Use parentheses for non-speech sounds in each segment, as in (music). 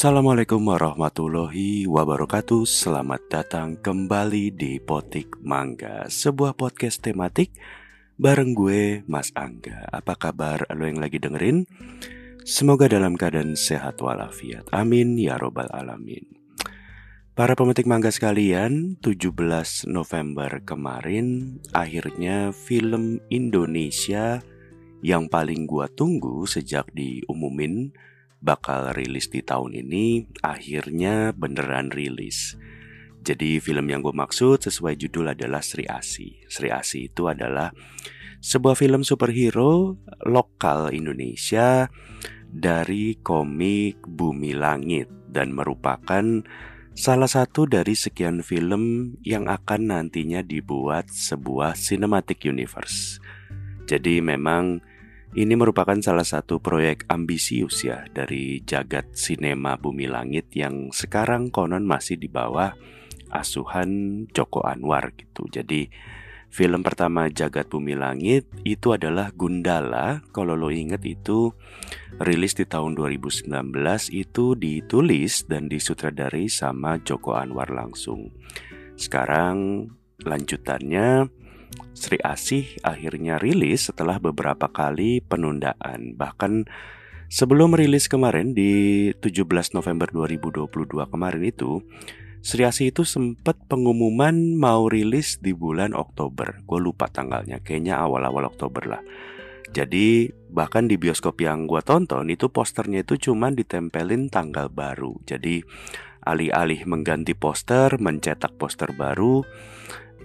Assalamualaikum warahmatullahi wabarakatuh. Selamat datang kembali di Potik Mangga Sebuah podcast tematik bareng gue Mas Angga. Apa kabar lo yang lagi dengerin? Semoga dalam keadaan sehat walafiat. Amin ya robbal alamin. Para pemetik mangga sekalian 17 November kemarin Akhirnya film Indonesia yang paling gua tunggu sejak diumumin bakal rilis di tahun ini akhirnya beneran rilis. Jadi film yang gue maksud sesuai judul adalah Sri Asi. Sri Asi itu adalah sebuah film superhero lokal Indonesia dari komik Bumi Langit dan merupakan salah satu dari sekian film yang akan nantinya dibuat sebuah cinematic universe. Jadi memang ini merupakan salah satu proyek ambisius ya dari jagat sinema Bumi Langit yang sekarang konon masih di bawah asuhan Joko Anwar gitu. Jadi film pertama jagat Bumi Langit itu adalah Gundala. Kalau lo inget itu rilis di tahun 2019 itu ditulis dan disutradari sama Joko Anwar langsung. Sekarang lanjutannya Sri Asih akhirnya rilis setelah beberapa kali penundaan. Bahkan sebelum rilis kemarin di 17 November 2022 kemarin itu, Sri Asih itu sempat pengumuman mau rilis di bulan Oktober. Gue lupa tanggalnya, kayaknya awal-awal Oktober lah. Jadi bahkan di bioskop yang gue tonton itu posternya itu cuma ditempelin tanggal baru. Jadi alih-alih mengganti poster, mencetak poster baru,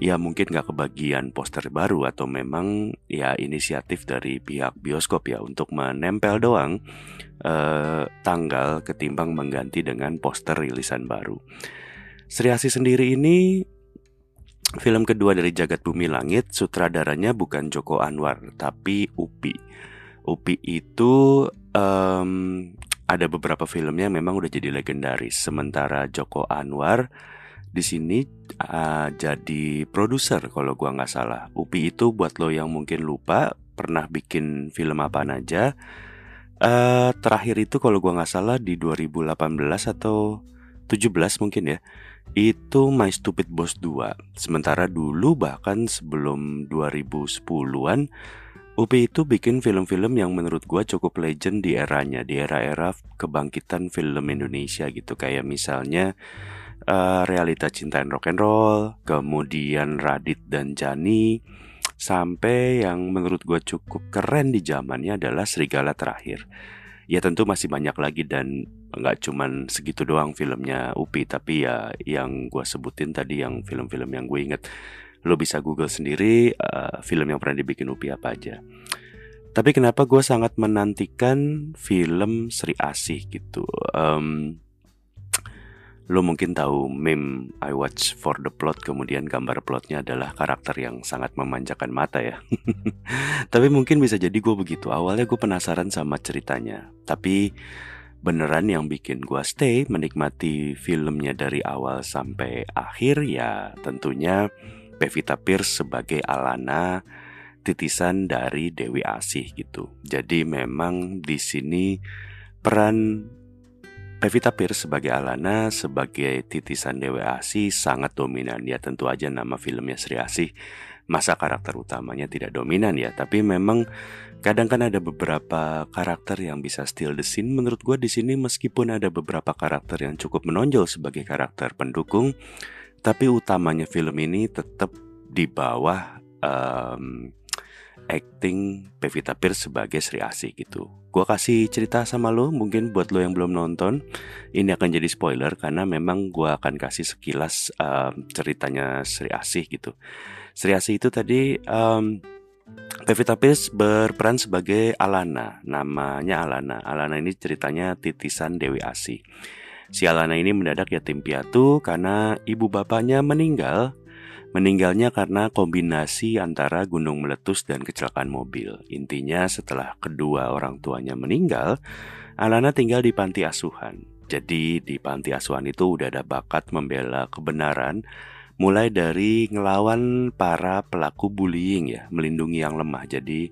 ya mungkin nggak kebagian poster baru atau memang ya inisiatif dari pihak bioskop ya untuk menempel doang eh, tanggal ketimbang mengganti dengan poster rilisan baru. Sri Asih sendiri ini film kedua dari Jagat Bumi Langit, sutradaranya bukan Joko Anwar tapi Upi. Upi itu um, ada beberapa filmnya yang memang udah jadi legendaris. Sementara Joko Anwar di sini uh, jadi produser kalau gua nggak salah. Upi itu buat lo yang mungkin lupa pernah bikin film apa aja. Uh, terakhir itu kalau gua nggak salah di 2018 atau 17 mungkin ya. Itu My Stupid Boss 2. Sementara dulu bahkan sebelum 2010-an Upi itu bikin film-film yang menurut gua cukup legend di eranya, di era-era kebangkitan film Indonesia gitu kayak misalnya uh, realita cinta and rock and roll, kemudian Radit dan Jani, sampai yang menurut gue cukup keren di zamannya adalah Serigala Terakhir. Ya tentu masih banyak lagi dan nggak cuman segitu doang filmnya Upi, tapi ya yang gue sebutin tadi yang film-film yang gue inget, lo bisa google sendiri uh, film yang pernah dibikin Upi apa aja. Tapi kenapa gue sangat menantikan film Sri Asih gitu? Um, Lo mungkin tahu meme I watch for the plot kemudian gambar plotnya adalah karakter yang sangat memanjakan mata ya. (laughs) Tapi mungkin bisa jadi gue begitu. Awalnya gue penasaran sama ceritanya. Tapi beneran yang bikin gue stay menikmati filmnya dari awal sampai akhir ya tentunya Pevita Pierce sebagai Alana titisan dari Dewi Asih gitu. Jadi memang di sini peran Pevita Pierce sebagai Alana sebagai titisan Dewi Asih sangat dominan. Ya tentu aja nama filmnya Sri Asih. Masa karakter utamanya tidak dominan ya tapi memang kadang kan ada beberapa karakter yang bisa steal the scene. Menurut gue di sini meskipun ada beberapa karakter yang cukup menonjol sebagai karakter pendukung tapi utamanya film ini tetap di bawah um, acting Pevita Pierce sebagai Sri Asih gitu. Gua kasih cerita sama lo, mungkin buat lo yang belum nonton, ini akan jadi spoiler karena memang gua akan kasih sekilas um, ceritanya Sri Asih gitu. Sri Asih itu tadi um, Pevita Pierce berperan sebagai Alana, namanya Alana. Alana ini ceritanya titisan Dewi Asih. Si Alana ini mendadak yatim piatu karena ibu bapaknya meninggal Meninggalnya karena kombinasi antara gunung meletus dan kecelakaan mobil. Intinya setelah kedua orang tuanya meninggal, Alana tinggal di panti asuhan. Jadi di panti asuhan itu udah ada bakat membela kebenaran mulai dari ngelawan para pelaku bullying ya, melindungi yang lemah. Jadi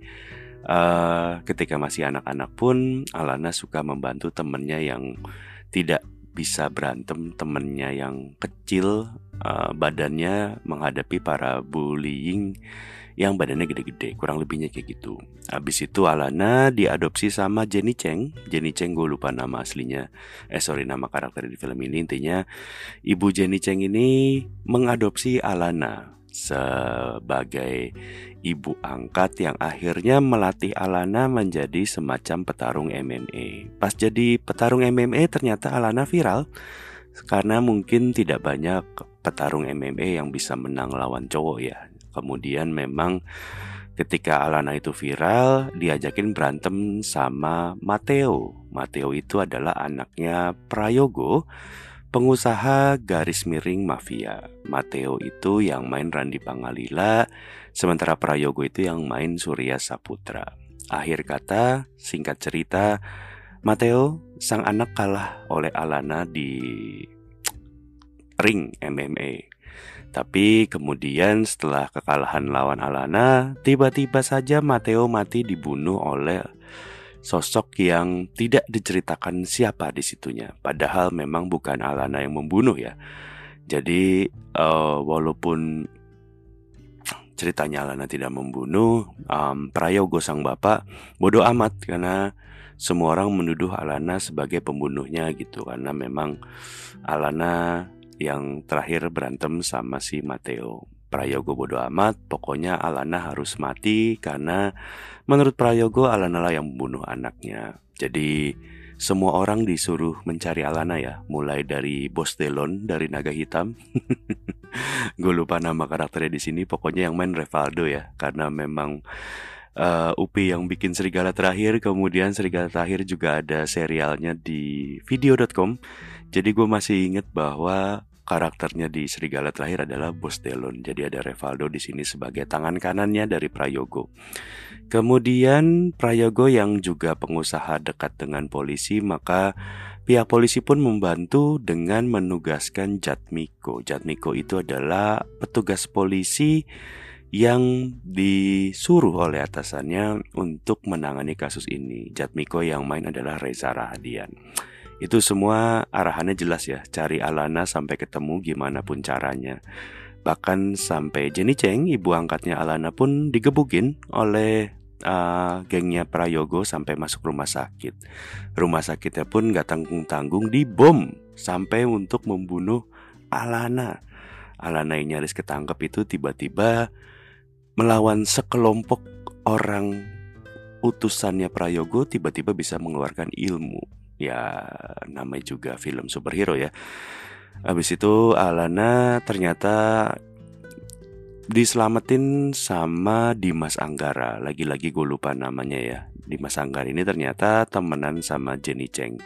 uh, ketika masih anak-anak pun Alana suka membantu temennya yang tidak bisa berantem temennya yang kecil uh, badannya menghadapi para bullying yang badannya gede-gede kurang lebihnya kayak gitu. Habis itu Alana diadopsi sama Jenny Cheng. Jenny Cheng gue lupa nama aslinya. Eh sorry nama karakter di film ini. Intinya ibu Jenny Cheng ini mengadopsi Alana sebagai ibu angkat yang akhirnya melatih Alana menjadi semacam petarung MMA. Pas jadi petarung MMA ternyata Alana viral karena mungkin tidak banyak petarung MMA yang bisa menang lawan cowok ya. Kemudian memang ketika Alana itu viral, diajakin berantem sama Mateo. Mateo itu adalah anaknya Prayogo, pengusaha garis miring mafia. Mateo itu yang main Randi Pangalila, sementara Prayogo itu yang main Surya Saputra. Akhir kata, singkat cerita, Mateo sang anak kalah oleh Alana di ring MMA. Tapi kemudian setelah kekalahan lawan Alana, tiba-tiba saja Matteo mati dibunuh oleh sosok yang tidak diceritakan siapa di situnya. Padahal memang bukan Alana yang membunuh ya. Jadi uh, walaupun ceritanya Alana tidak membunuh, um, Prayogo sang bapak bodoh amat karena semua orang menuduh Alana sebagai pembunuhnya gitu karena memang Alana yang terakhir berantem sama si Mateo. Prayogo bodo amat, pokoknya Alana harus mati karena menurut Prayogo Alana lah yang membunuh anaknya. Jadi semua orang disuruh mencari Alana ya, mulai dari Bos Delon dari Naga Hitam. (laughs) Gue lupa nama karakternya di sini, pokoknya yang main Revaldo ya, karena memang uh, Upi yang bikin Serigala Terakhir, kemudian Serigala Terakhir juga ada serialnya di video.com. Jadi gue masih inget bahwa karakternya di Serigala terakhir adalah Bos Delon. Jadi ada Revaldo di sini sebagai tangan kanannya dari Prayogo. Kemudian Prayogo yang juga pengusaha dekat dengan polisi, maka pihak polisi pun membantu dengan menugaskan Jatmiko. Jatmiko itu adalah petugas polisi yang disuruh oleh atasannya untuk menangani kasus ini. Jatmiko yang main adalah Reza Rahadian. Itu semua arahannya jelas ya, cari Alana sampai ketemu gimana pun caranya. Bahkan sampai Jenny Cheng, ibu angkatnya Alana pun digebukin oleh uh, gengnya Prayogo sampai masuk rumah sakit. Rumah sakitnya pun gak tanggung-tanggung dibom sampai untuk membunuh Alana. Alana yang nyaris ketangkep itu tiba-tiba melawan sekelompok orang utusannya Prayogo tiba-tiba bisa mengeluarkan ilmu ya namanya juga film superhero ya. Habis itu Alana ternyata diselamatin sama Dimas Anggara. Lagi-lagi gue lupa namanya ya. Dimas Anggara ini ternyata temenan sama Jenny Cheng.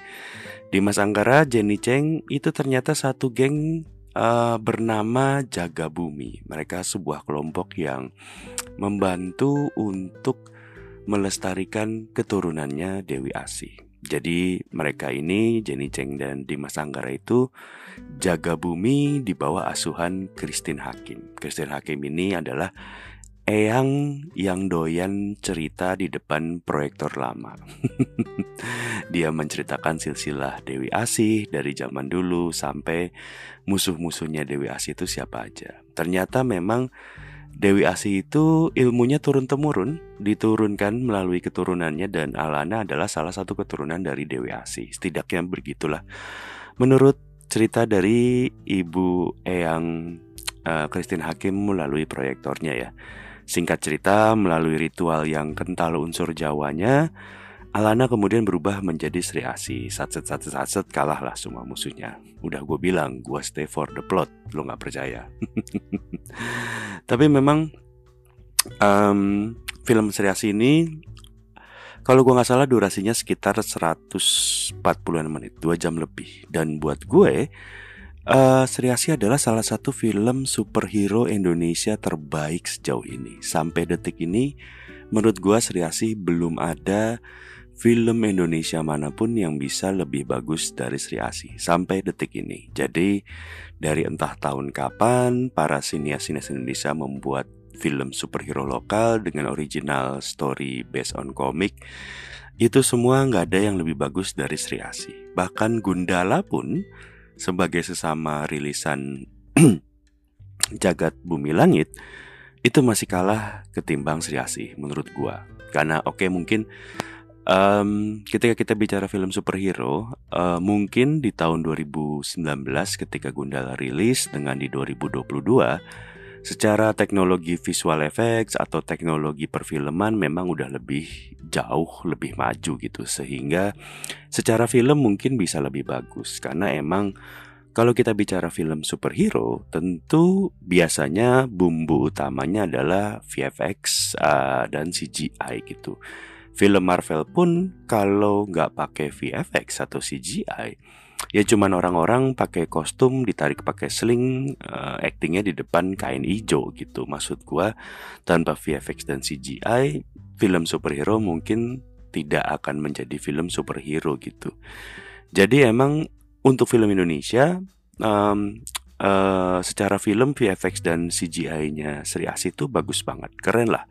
Dimas Anggara, Jenny Cheng itu ternyata satu geng uh, bernama Jaga Bumi. Mereka sebuah kelompok yang membantu untuk melestarikan keturunannya Dewi Asih. Jadi mereka ini Jenny Cheng dan Dimas Anggara itu jaga bumi di bawah asuhan Christine Hakim. Christine Hakim ini adalah eyang yang doyan cerita di depan proyektor lama. (laughs) Dia menceritakan silsilah Dewi Asih dari zaman dulu sampai musuh-musuhnya Dewi Asih itu siapa aja. Ternyata memang Dewi Asih itu ilmunya turun-temurun, diturunkan melalui keturunannya dan Alana adalah salah satu keturunan dari Dewi Asih. Setidaknya begitulah. Menurut cerita dari Ibu Eyang uh, Hakim melalui proyektornya ya. Singkat cerita, melalui ritual yang kental unsur Jawanya, Alana kemudian berubah menjadi Sri Asi. Satset satset satset kalahlah semua musuhnya. Udah gue bilang, gue stay for the plot. Lo gak percaya. (laughs) Tapi memang um, film Sri Asi ini kalau gue nggak salah durasinya sekitar 140-an menit, 2 jam lebih. Dan buat gue, uh, Sri Asi adalah salah satu film superhero Indonesia terbaik sejauh ini. Sampai detik ini, menurut gue Sri Asi belum ada film Indonesia mana pun yang bisa lebih bagus dari Sri Asih sampai detik ini. Jadi dari entah tahun kapan para sinias-sinias Indonesia membuat film superhero lokal dengan original story based on comic itu semua nggak ada yang lebih bagus dari Sri Asih. Bahkan Gundala pun sebagai sesama rilisan (clears throat) Jagat Bumi Langit itu masih kalah ketimbang Sri Asih menurut gua. Karena oke okay, mungkin um, ketika kita bicara film superhero, uh, mungkin di tahun 2019 ketika Gundala rilis dengan di 2022 secara teknologi visual effects atau teknologi perfilman memang udah lebih jauh lebih maju gitu sehingga secara film mungkin bisa lebih bagus karena emang kalau kita bicara film superhero tentu biasanya bumbu utamanya adalah VFX uh, dan CGI gitu. Film Marvel pun kalau nggak pakai VFX atau CGI ya cuman orang-orang pakai kostum ditarik pakai sling uh, actingnya di depan kain hijau gitu. Maksud gua tanpa VFX dan CGI film superhero mungkin tidak akan menjadi film superhero gitu. Jadi emang untuk film Indonesia um, uh, secara film VFX dan CGI-nya Sri Asih itu bagus banget keren lah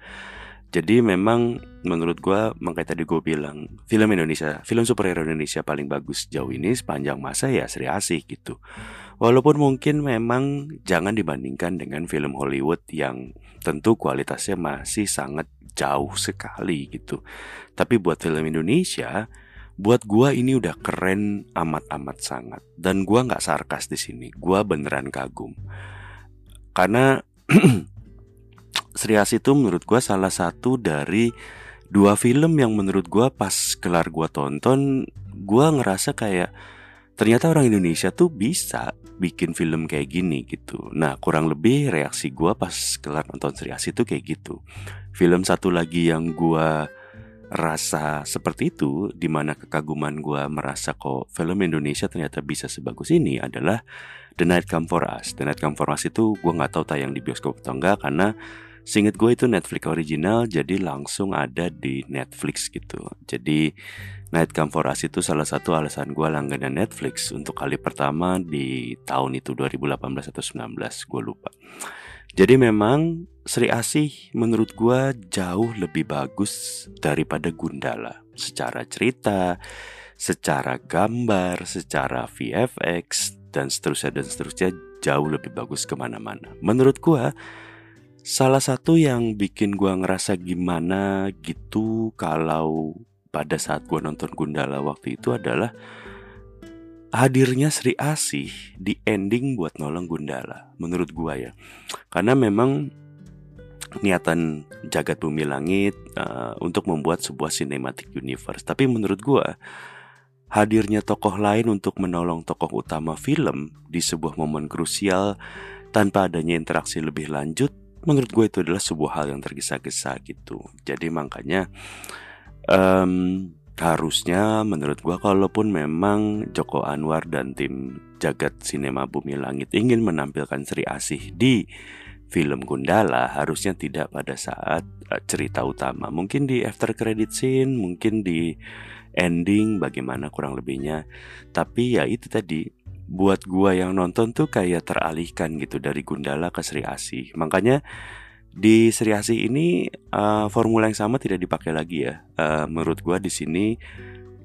jadi memang menurut gue makanya tadi gue bilang film Indonesia, film superhero Indonesia paling bagus jauh ini sepanjang masa ya Sri Asih gitu. Walaupun mungkin memang jangan dibandingkan dengan film Hollywood yang tentu kualitasnya masih sangat jauh sekali gitu. Tapi buat film Indonesia, buat gue ini udah keren amat-amat sangat. Dan gue nggak sarkas di sini, gue beneran kagum. Karena (clears throat) (clears throat) Sri Asih itu menurut gue salah satu dari dua film yang menurut gue pas kelar gue tonton gue ngerasa kayak ternyata orang Indonesia tuh bisa bikin film kayak gini gitu. Nah kurang lebih reaksi gue pas kelar nonton Sri Asih itu kayak gitu. Film satu lagi yang gue rasa seperti itu, di mana kekaguman gue merasa kok film Indonesia ternyata bisa sebagus ini adalah The Night Come For Us. The Night Come For Us itu gue nggak tahu tayang di bioskop atau enggak karena Seinget gue itu Netflix original jadi langsung ada di Netflix gitu Jadi Night Come For Us itu salah satu alasan gue langganan Netflix untuk kali pertama di tahun itu 2018 atau 19 gue lupa Jadi memang Sri Asih menurut gue jauh lebih bagus daripada Gundala. Secara cerita, secara gambar, secara VFX dan seterusnya dan seterusnya jauh lebih bagus ke mana-mana. Menurut gue Salah satu yang bikin gua ngerasa gimana gitu kalau pada saat gua nonton Gundala waktu itu adalah hadirnya Sri Asih di ending buat nolong Gundala menurut gua ya. Karena memang niatan jagat bumi langit uh, untuk membuat sebuah cinematic universe. Tapi menurut gua hadirnya tokoh lain untuk menolong tokoh utama film di sebuah momen krusial tanpa adanya interaksi lebih lanjut menurut gue itu adalah sebuah hal yang tergesa-gesa gitu jadi makanya um, harusnya menurut gue kalaupun memang Joko Anwar dan tim Jagat Sinema Bumi Langit ingin menampilkan Sri Asih di film Gundala harusnya tidak pada saat uh, cerita utama mungkin di after credit scene mungkin di ending bagaimana kurang lebihnya tapi ya itu tadi buat gua yang nonton tuh kayak teralihkan gitu dari Gundala ke Sri Asih. Makanya di Sri Asih ini uh, formula yang sama tidak dipakai lagi ya. Uh, menurut gua di sini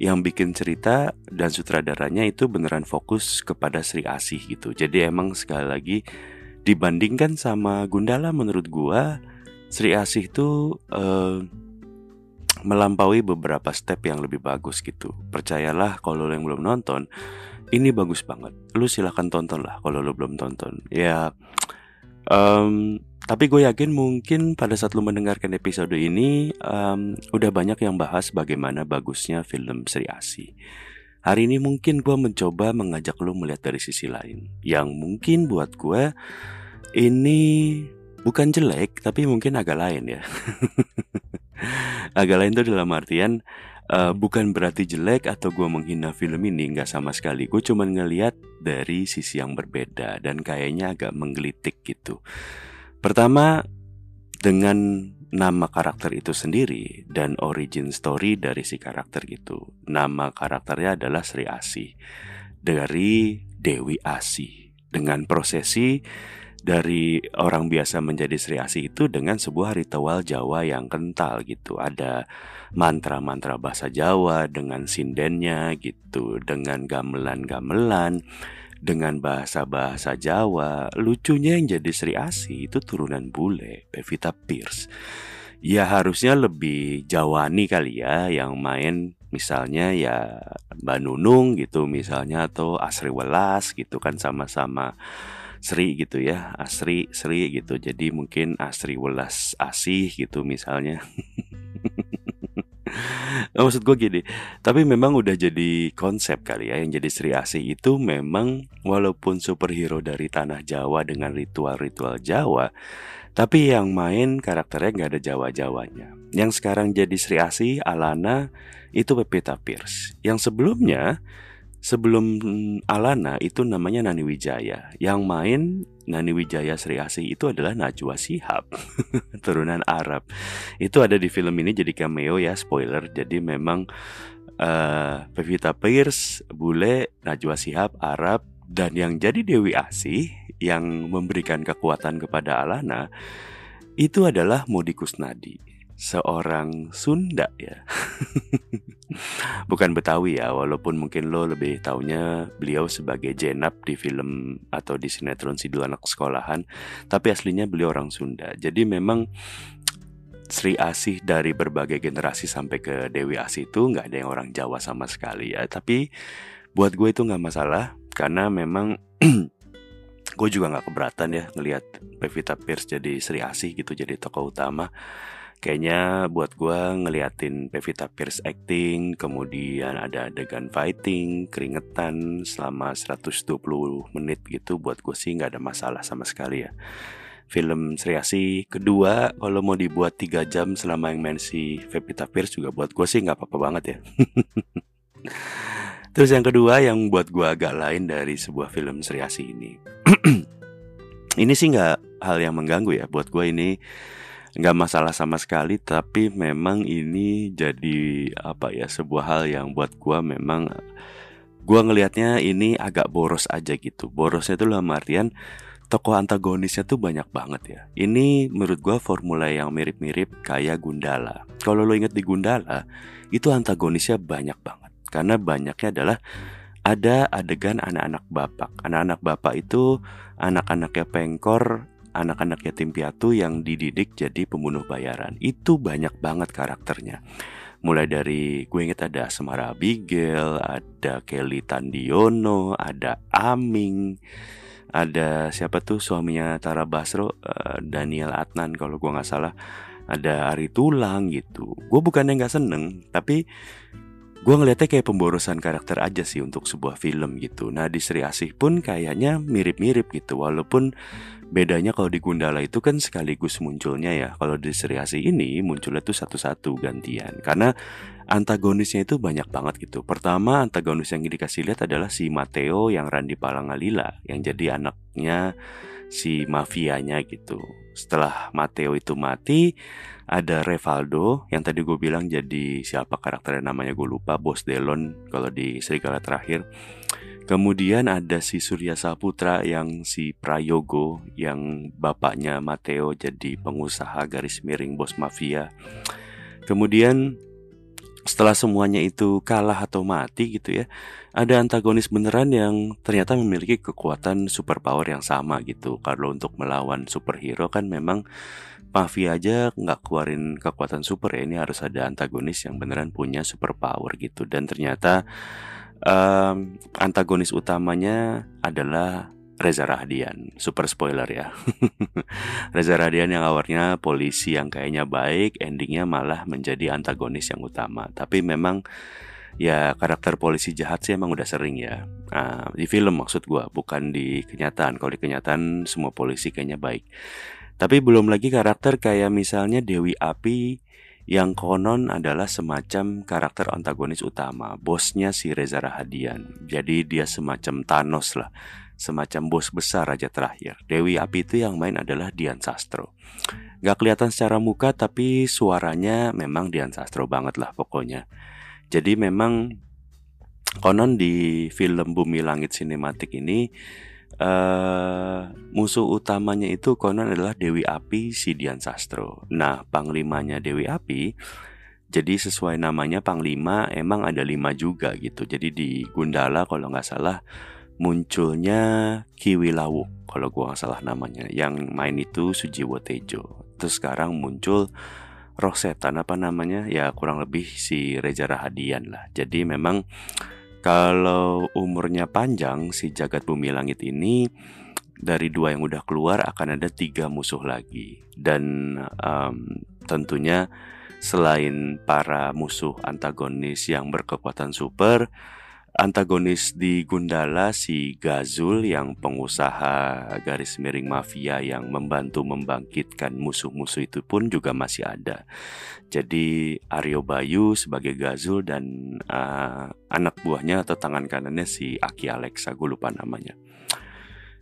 yang bikin cerita dan sutradaranya itu beneran fokus kepada Sri Asih gitu. Jadi emang sekali lagi dibandingkan sama Gundala menurut gua Sri Asih itu uh, melampaui beberapa step yang lebih bagus gitu. Percayalah kalau yang belum nonton ini bagus banget lu silahkan tonton lah kalau lu belum tonton ya um, tapi gue yakin mungkin pada saat lu mendengarkan episode ini um, udah banyak yang bahas bagaimana bagusnya film Sri Asi Hari ini mungkin gue mencoba mengajak lu melihat dari sisi lain. Yang mungkin buat gue ini bukan jelek tapi mungkin agak lain ya. (laughs) Agak lain tuh dalam artian uh, bukan berarti jelek atau gue menghina film ini nggak sama sekali. Gue cuma ngeliat dari sisi yang berbeda dan kayaknya agak menggelitik gitu pertama dengan nama karakter itu sendiri dan origin story dari si karakter gitu nama karakternya adalah Sri Asih dari Dewi Asih dengan prosesi dari orang biasa menjadi Sri Asih itu dengan sebuah ritual Jawa yang kental gitu. Ada mantra-mantra bahasa Jawa dengan sindennya gitu, dengan gamelan-gamelan, dengan bahasa-bahasa Jawa. Lucunya yang jadi Sri Asih itu turunan bule, Pevita Pierce. Ya harusnya lebih Jawani kali ya yang main misalnya ya Mbak Nunung gitu misalnya atau Asri Welas gitu kan sama-sama Sri gitu ya Asri Sri gitu jadi mungkin Asri Welas Asih gitu misalnya (laughs) Nah, (laughs) maksud gue gini, tapi memang udah jadi konsep kali ya yang jadi Sri Asih itu memang walaupun superhero dari tanah Jawa dengan ritual-ritual Jawa, tapi yang main karakternya nggak ada Jawa-Jawanya. Yang sekarang jadi Sri Asih, Alana itu Pepita Pierce. Yang sebelumnya sebelum Alana itu namanya Nani Wijaya. Yang main Nani Wijaya Sri Asih itu adalah Najwa Shihab, (laughs) turunan Arab. Itu ada di film ini jadi cameo ya, spoiler. Jadi memang uh, Pevita Pierce, bule, Najwa Shihab, Arab, dan yang jadi Dewi Asih yang memberikan kekuatan kepada Alana itu adalah Modi Kusnadi, seorang Sunda ya. (laughs) Bukan Betawi ya, walaupun mungkin lo lebih taunya beliau sebagai Jenab di film atau di sinetron si dua anak sekolahan, tapi aslinya beliau orang Sunda. Jadi memang Sri Asih dari berbagai generasi sampai ke Dewi Asih itu nggak ada yang orang Jawa sama sekali ya. Tapi buat gue itu nggak masalah karena memang (clears throat) gue juga nggak keberatan ya ngelihat Pevita Pierce jadi Sri Asih gitu jadi tokoh utama kayaknya buat gue ngeliatin Pevita Pierce acting kemudian ada adegan fighting keringetan selama 120 menit gitu buat gue sih nggak ada masalah sama sekali ya. Film Sri Asih kedua kalau mau dibuat tiga jam selama yang main si Pevita Pierce juga buat gue sih nggak apa-apa banget ya. (laughs) Terus yang kedua yang buat gue agak lain dari sebuah film Sri Asih ini. (clears throat) Ini sih nggak hal yang mengganggu ya. Buat gue ini nggak masalah sama sekali tapi memang ini jadi apa ya sebuah hal yang buat gue memang gue ngelihatnya ini agak boros aja gitu. Borosnya itu dalam artian tokoh antagonisnya tuh banyak banget ya. Ini menurut gue formula yang mirip-mirip kayak Gundala. Kalau lo inget di Gundala itu antagonisnya banyak banget. Karena banyaknya adalah ada adegan anak-anak bapak. Anak-anak bapak itu anak-anaknya pengkor, anak-anak yatim piatu yang dididik jadi pembunuh bayaran. Itu banyak banget karakternya. Mulai dari gue inget ada Semara Abigail, ada Kelly Tandiono, ada Aming, ada siapa tuh suaminya Tara Basro, uh, Daniel Adnan kalau gue nggak salah, ada Ari Tulang gitu. Gue bukannya nggak seneng, tapi Gue ngeliatnya kayak pemborosan karakter aja sih untuk sebuah film gitu. Nah di Sri Asih pun kayaknya mirip-mirip gitu. Walaupun bedanya kalau di Gundala itu kan sekaligus munculnya ya. Kalau di Sri Asih ini munculnya tuh satu-satu gantian. Karena antagonisnya itu banyak banget gitu. Pertama antagonis yang dikasih lihat adalah si Mateo yang Randi Palangalila Yang jadi anaknya si mafianya gitu. Setelah Mateo itu mati ada Revaldo yang tadi gue bilang jadi siapa karakternya namanya gue lupa Bos Delon kalau di Serigala terakhir. Kemudian ada si Surya Saputra yang si Prayogo yang bapaknya Mateo jadi pengusaha garis miring bos mafia. Kemudian setelah semuanya itu kalah atau mati gitu ya ada antagonis beneran yang ternyata memiliki kekuatan superpower yang sama gitu. Kalau untuk melawan superhero kan memang Mafia aja nggak keluarin kekuatan super ya ini harus ada antagonis yang beneran punya super power gitu. Dan ternyata um, antagonis utamanya adalah Reza Rahadian super spoiler ya. (laughs) Reza Rahadian yang awalnya polisi yang kayaknya baik endingnya malah menjadi antagonis yang utama. Tapi memang ya karakter polisi jahat sih emang udah sering ya. Nah, di film maksud gue bukan di kenyataan. Kalau di kenyataan semua polisi kayaknya baik tapi belum lagi karakter kayak misalnya Dewi Api yang konon adalah semacam karakter antagonis utama, bosnya si Reza Rahadian. Jadi dia semacam Thanos lah, semacam bos besar raja terakhir. Dewi Api itu yang main adalah Dian Sastro. Gak kelihatan secara muka tapi suaranya memang Dian Sastro banget lah pokoknya. Jadi memang konon di film Bumi Langit Sinematik ini uh, musuh utamanya itu konon adalah Dewi Api Sidian Sastro. Nah, panglimanya Dewi Api jadi sesuai namanya Panglima emang ada lima juga gitu. Jadi di Gundala kalau nggak salah munculnya Kiwi Lawuk kalau gua nggak salah namanya. Yang main itu Sujiwo Tejo. Terus sekarang muncul Roh Setan apa namanya? Ya kurang lebih si Reza Rahadian lah. Jadi memang kalau umurnya panjang si Jagat Bumi Langit ini dari dua yang udah keluar akan ada tiga musuh lagi. Dan um, tentunya Selain para musuh antagonis yang berkekuatan super, antagonis di Gundala si Gazul yang pengusaha garis miring mafia yang membantu membangkitkan musuh-musuh itu pun juga masih ada. Jadi Aryo Bayu sebagai Gazul dan uh, anak buahnya atau tangan kanannya si Aki Alexa, gue lupa namanya.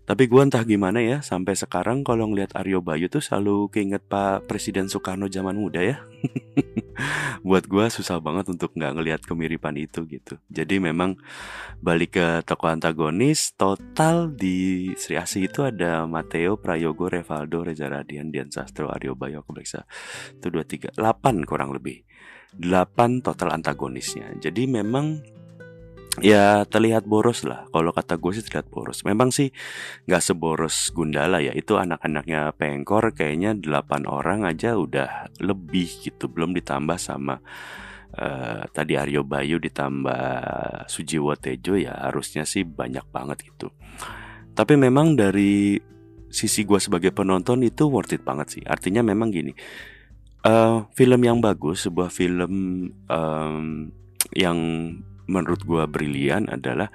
Tapi gue entah gimana ya, sampai sekarang kalau ngeliat Aryo Bayu tuh selalu keinget Pak Presiden Soekarno zaman muda ya. (laughs) Buat gue susah banget untuk nggak ngelihat kemiripan itu gitu. Jadi memang balik ke tokoh antagonis, total di Sri Asih itu ada Mateo, Prayogo, Revaldo, Reza Radian, Dian Sastro, Aryo Bayu, aku periksa. Itu 2, 3, 8 kurang lebih. 8 total antagonisnya. Jadi memang ya terlihat boros lah. Kalau kata gue sih terlihat boros. Memang sih nggak seboros Gundala ya. Itu anak-anaknya Pengkor kayaknya 8 orang aja udah lebih gitu. Belum ditambah sama uh, tadi Aryo Bayu ditambah Sujiwo Tejo ya harusnya sih banyak banget gitu. Tapi memang dari sisi gue sebagai penonton itu worth it banget sih. Artinya memang gini uh, film yang bagus sebuah film um, yang menurut gue brilian adalah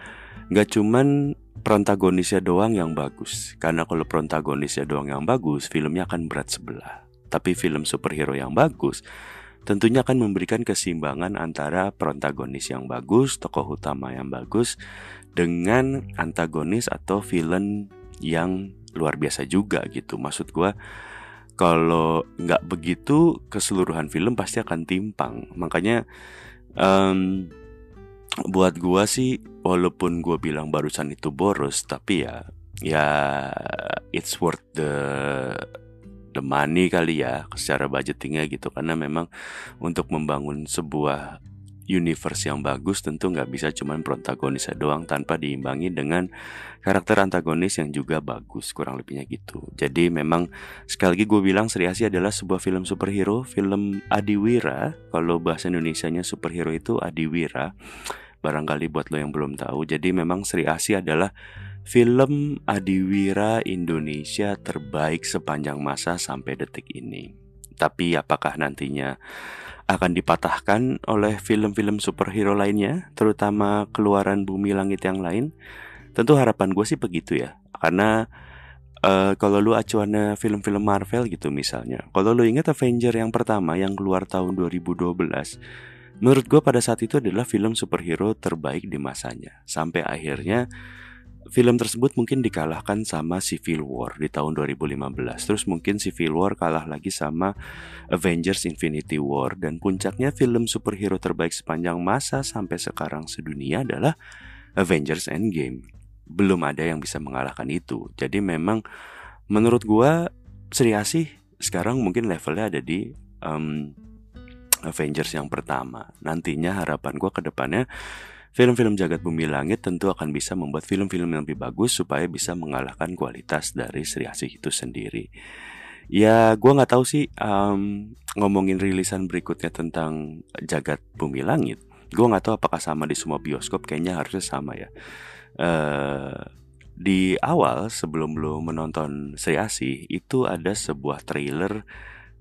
nggak cuman protagonisnya doang yang bagus. Karena kalau protagonisnya doang yang bagus filmnya akan berat sebelah. Tapi film superhero yang bagus tentunya akan memberikan keseimbangan antara protagonis yang bagus tokoh utama yang bagus dengan antagonis atau villain yang luar biasa juga gitu. Maksud gue kalau nggak begitu keseluruhan film pasti akan timpang. Makanya um, buat gua sih walaupun gua bilang barusan itu boros tapi ya ya it's worth the the money kali ya secara budgetingnya gitu. Karena memang untuk membangun sebuah universe yang bagus tentu nggak bisa cuman protagonisnya doang tanpa diimbangi dengan karakter antagonis yang juga bagus kurang lebihnya gitu. Jadi memang sekali lagi gue bilang Sri Asih adalah sebuah film superhero film Adiwira kalau bahasa Indonesia nya superhero itu Adiwira barangkali buat lo yang belum tahu. Jadi memang Sri Asih adalah film adiwira Indonesia terbaik sepanjang masa sampai detik ini. Tapi apakah nantinya akan dipatahkan oleh film-film superhero lainnya, terutama keluaran Bumi Langit yang lain? Tentu harapan gue sih begitu ya, karena uh, kalau lu acuannya film-film Marvel gitu misalnya, kalau lu ingat Avenger yang pertama yang keluar tahun 2012 Menurut gue pada saat itu adalah film superhero terbaik di masanya. Sampai akhirnya film tersebut mungkin dikalahkan sama Civil War di tahun 2015 Terus mungkin Civil War kalah lagi sama Avengers Infinity War. Dan puncaknya film superhero terbaik sepanjang masa sampai sekarang sedunia adalah Avengers Endgame. Belum ada yang bisa mengalahkan itu. Jadi memang menurut gue Sri Asih sekarang mungkin levelnya ada di um, Avengers yang pertama. Nantinya harapan gue ke depannya film-film jagat bumi langit tentu akan bisa membuat film-film yang lebih bagus supaya bisa mengalahkan kualitas dari Sri Asih itu sendiri. Ya, gue nggak tahu sih um, ngomongin rilisan berikutnya tentang jagat bumi langit. Gue nggak tahu apakah sama di semua bioskop. Kayaknya harusnya sama ya. Uh, di awal sebelum lo menonton Sri Asih itu ada sebuah trailer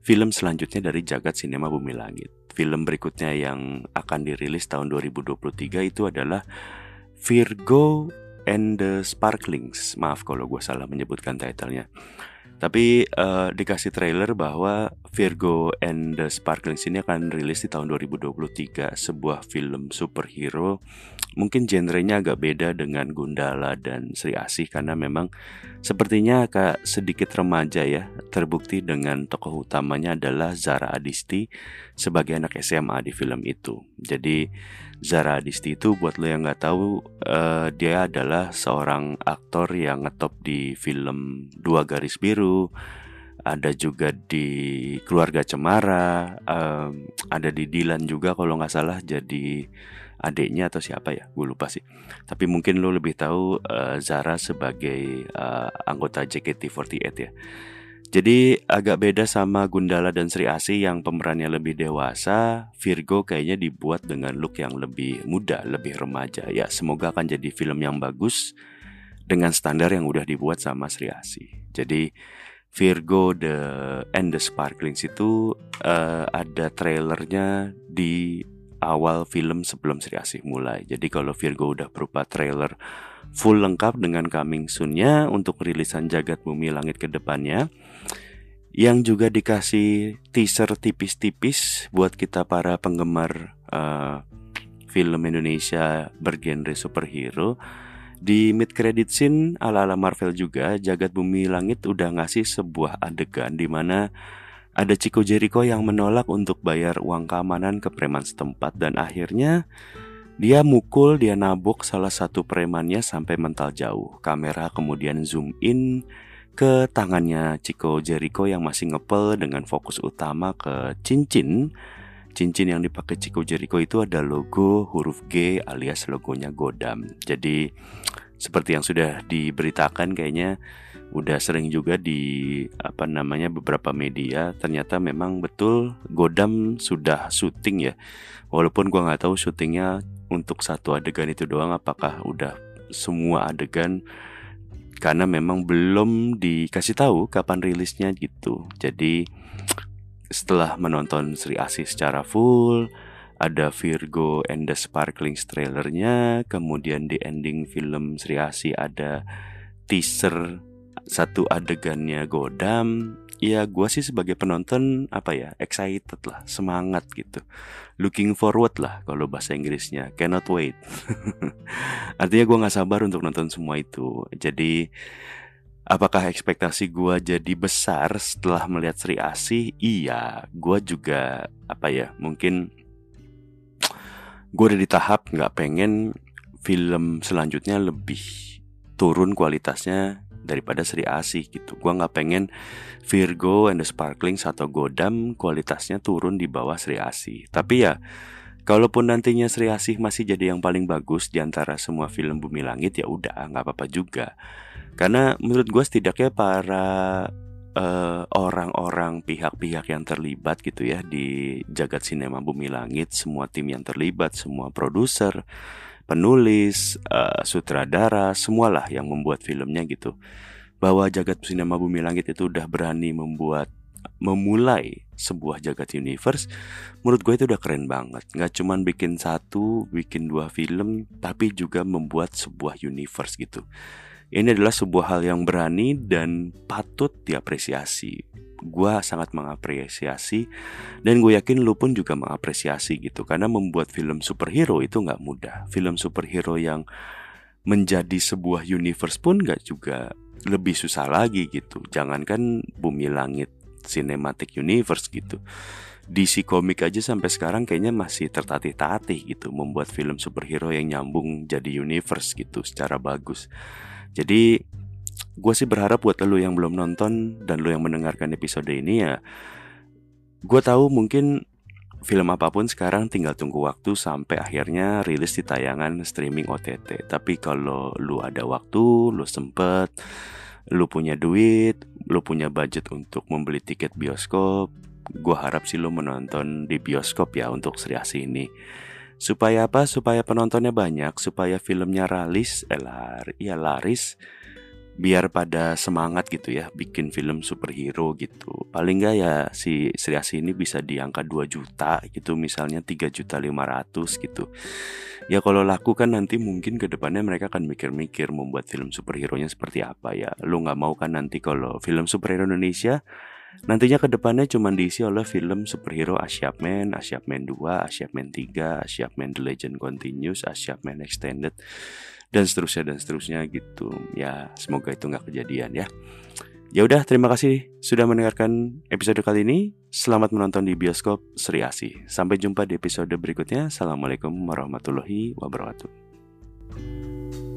film selanjutnya dari jagat sinema Bumi Langit. Film berikutnya yang akan dirilis tahun 2023 itu adalah Virgo and the Sparklings. Maaf kalau gue salah menyebutkan titlenya. Tapi uh, dikasih trailer bahwa Virgo and the Sparklings ini akan rilis di tahun 2023 Sebuah film superhero Mungkin genrenya agak beda dengan Gundala dan Sri Asih Karena memang sepertinya agak sedikit remaja ya. Terbukti dengan tokoh utamanya adalah Zara Adisti Sebagai anak SMA di film itu. Jadi Zara Adisti itu buat lo yang nggak tahu uh, dia adalah seorang aktor yang ngetop di film Dua Garis Biru, ada juga di Keluarga Cemara, um, ada di Dilan juga kalau nggak salah. Jadi adiknya atau siapa ya, gue lupa sih. Tapi mungkin lo lebih tahu uh, Zara sebagai uh, anggota JKT48 ya. Jadi agak beda sama Gundala dan Sri Asih yang pemerannya lebih dewasa, Virgo kayaknya dibuat dengan look yang lebih muda, lebih remaja. Ya, semoga akan jadi film yang bagus dengan standar yang udah dibuat sama Sri Asih. Jadi Virgo the and the Sparklings itu uh, ada trailernya di awal film sebelum Sri Asih mulai. Jadi kalau Virgo udah berupa trailer full lengkap dengan coming soon-nya untuk rilisan Jagat Bumi Langit ke depannya yang juga dikasih teaser tipis-tipis buat kita para penggemar uh, film Indonesia bergenre superhero. Di mid credit scene ala-ala Marvel juga, Jagat Bumi Langit udah ngasih sebuah adegan di mana ada Chico Jericho yang menolak untuk bayar uang keamanan ke preman setempat dan akhirnya dia mukul, dia nabok salah satu premannya sampai mental jauh. Kamera kemudian zoom in ke tangannya Chico Jericho yang masih ngepel dengan fokus utama ke cincin. Cincin yang dipakai Chico Jericho itu ada logo huruf G alias logonya Godam. Jadi seperti yang sudah diberitakan kayaknya udah sering juga di apa namanya beberapa media ternyata memang betul Godam sudah syuting ya walaupun gua nggak tahu syutingnya untuk satu adegan itu doang apakah udah semua adegan karena memang belum dikasih tahu kapan rilisnya gitu. Jadi setelah menonton Sri Asih secara full, ada Virgo and the Sparkling trailernya, kemudian di ending film Sri Asih ada teaser satu adegannya Godam, ya gue sih sebagai penonton apa ya excited lah semangat gitu. Looking forward lah kalau bahasa Inggrisnya cannot wait. (laughs) Artinya gue nggak sabar untuk nonton semua itu. Jadi apakah ekspektasi gue jadi besar setelah melihat Sri Asih? Iya gue juga apa ya mungkin gue udah di tahap nggak pengen film selanjutnya lebih turun kualitasnya daripada Sri Asih gitu. Gua nggak pengen Virgo and the Sparkling atau Godam kualitasnya turun di bawah Sri Asih. Tapi ya Kalaupun nantinya Sri Asih masih jadi yang paling bagus di antara semua film Bumi Langit ya udah nggak apa-apa juga. Karena menurut gue setidaknya para uh, orang-orang pihak-pihak yang terlibat gitu ya di jagat sinema Bumi Langit, semua tim yang terlibat, semua produser, penulis, uh, sutradara, semualah yang membuat filmnya gitu. Bahwa jagat sinema bumi langit itu udah berani membuat memulai sebuah jagat universe menurut gue itu udah keren banget nggak cuman bikin satu bikin dua film tapi juga membuat sebuah universe gitu ini adalah sebuah hal yang berani dan patut diapresiasi. Gue sangat mengapresiasi dan gue yakin lu pun juga mengapresiasi gitu. Karena membuat film superhero itu nggak mudah. Film superhero yang menjadi sebuah universe pun nggak juga lebih susah lagi gitu. Jangankan bumi langit cinematic universe gitu. DC komik aja sampai sekarang kayaknya masih tertatih-tatih gitu membuat film superhero yang nyambung jadi universe gitu secara bagus. Jadi gue sih berharap buat lo yang belum nonton dan lo yang mendengarkan episode ini ya gue tahu mungkin film apa pun sekarang tinggal tunggu waktu sampai akhirnya rilis di tayangan streaming OTT tapi kalau lu ada waktu lu sempet lu punya duit lu punya budget untuk membeli tiket bioskop gue harap sih lu menonton di bioskop ya untuk Sri Asih ini supaya apa? Supaya penontonnya banyak supaya filmnya ralis eh, lar, ya laris biar pada semangat gitu ya bikin film superhero gitu. Paling nggak ya si Sri Asih ini bisa di angka 2 juta gitu misalnya 3 juta 500 gitu. Ya kalau laku kan nanti mungkin ke depannya mereka akan mikir-mikir membuat film superhero nya seperti apa ya. Lu nggak mau kan nanti kalau film superhero Indonesia Nantinya ke depannya cuma diisi oleh film superhero Asia Man, Asia Man 2, Asia Man 3, Asia Man The Legend Continues, Asia Man Extended dan seterusnya dan seterusnya gitu. Ya semoga itu nggak kejadian ya. Ya udah terima kasih sudah mendengarkan episode kali ini. Selamat menonton di bioskop Sri Asih. Sampai jumpa di episode berikutnya. Assalamualaikum warahmatullahi wabarakatuh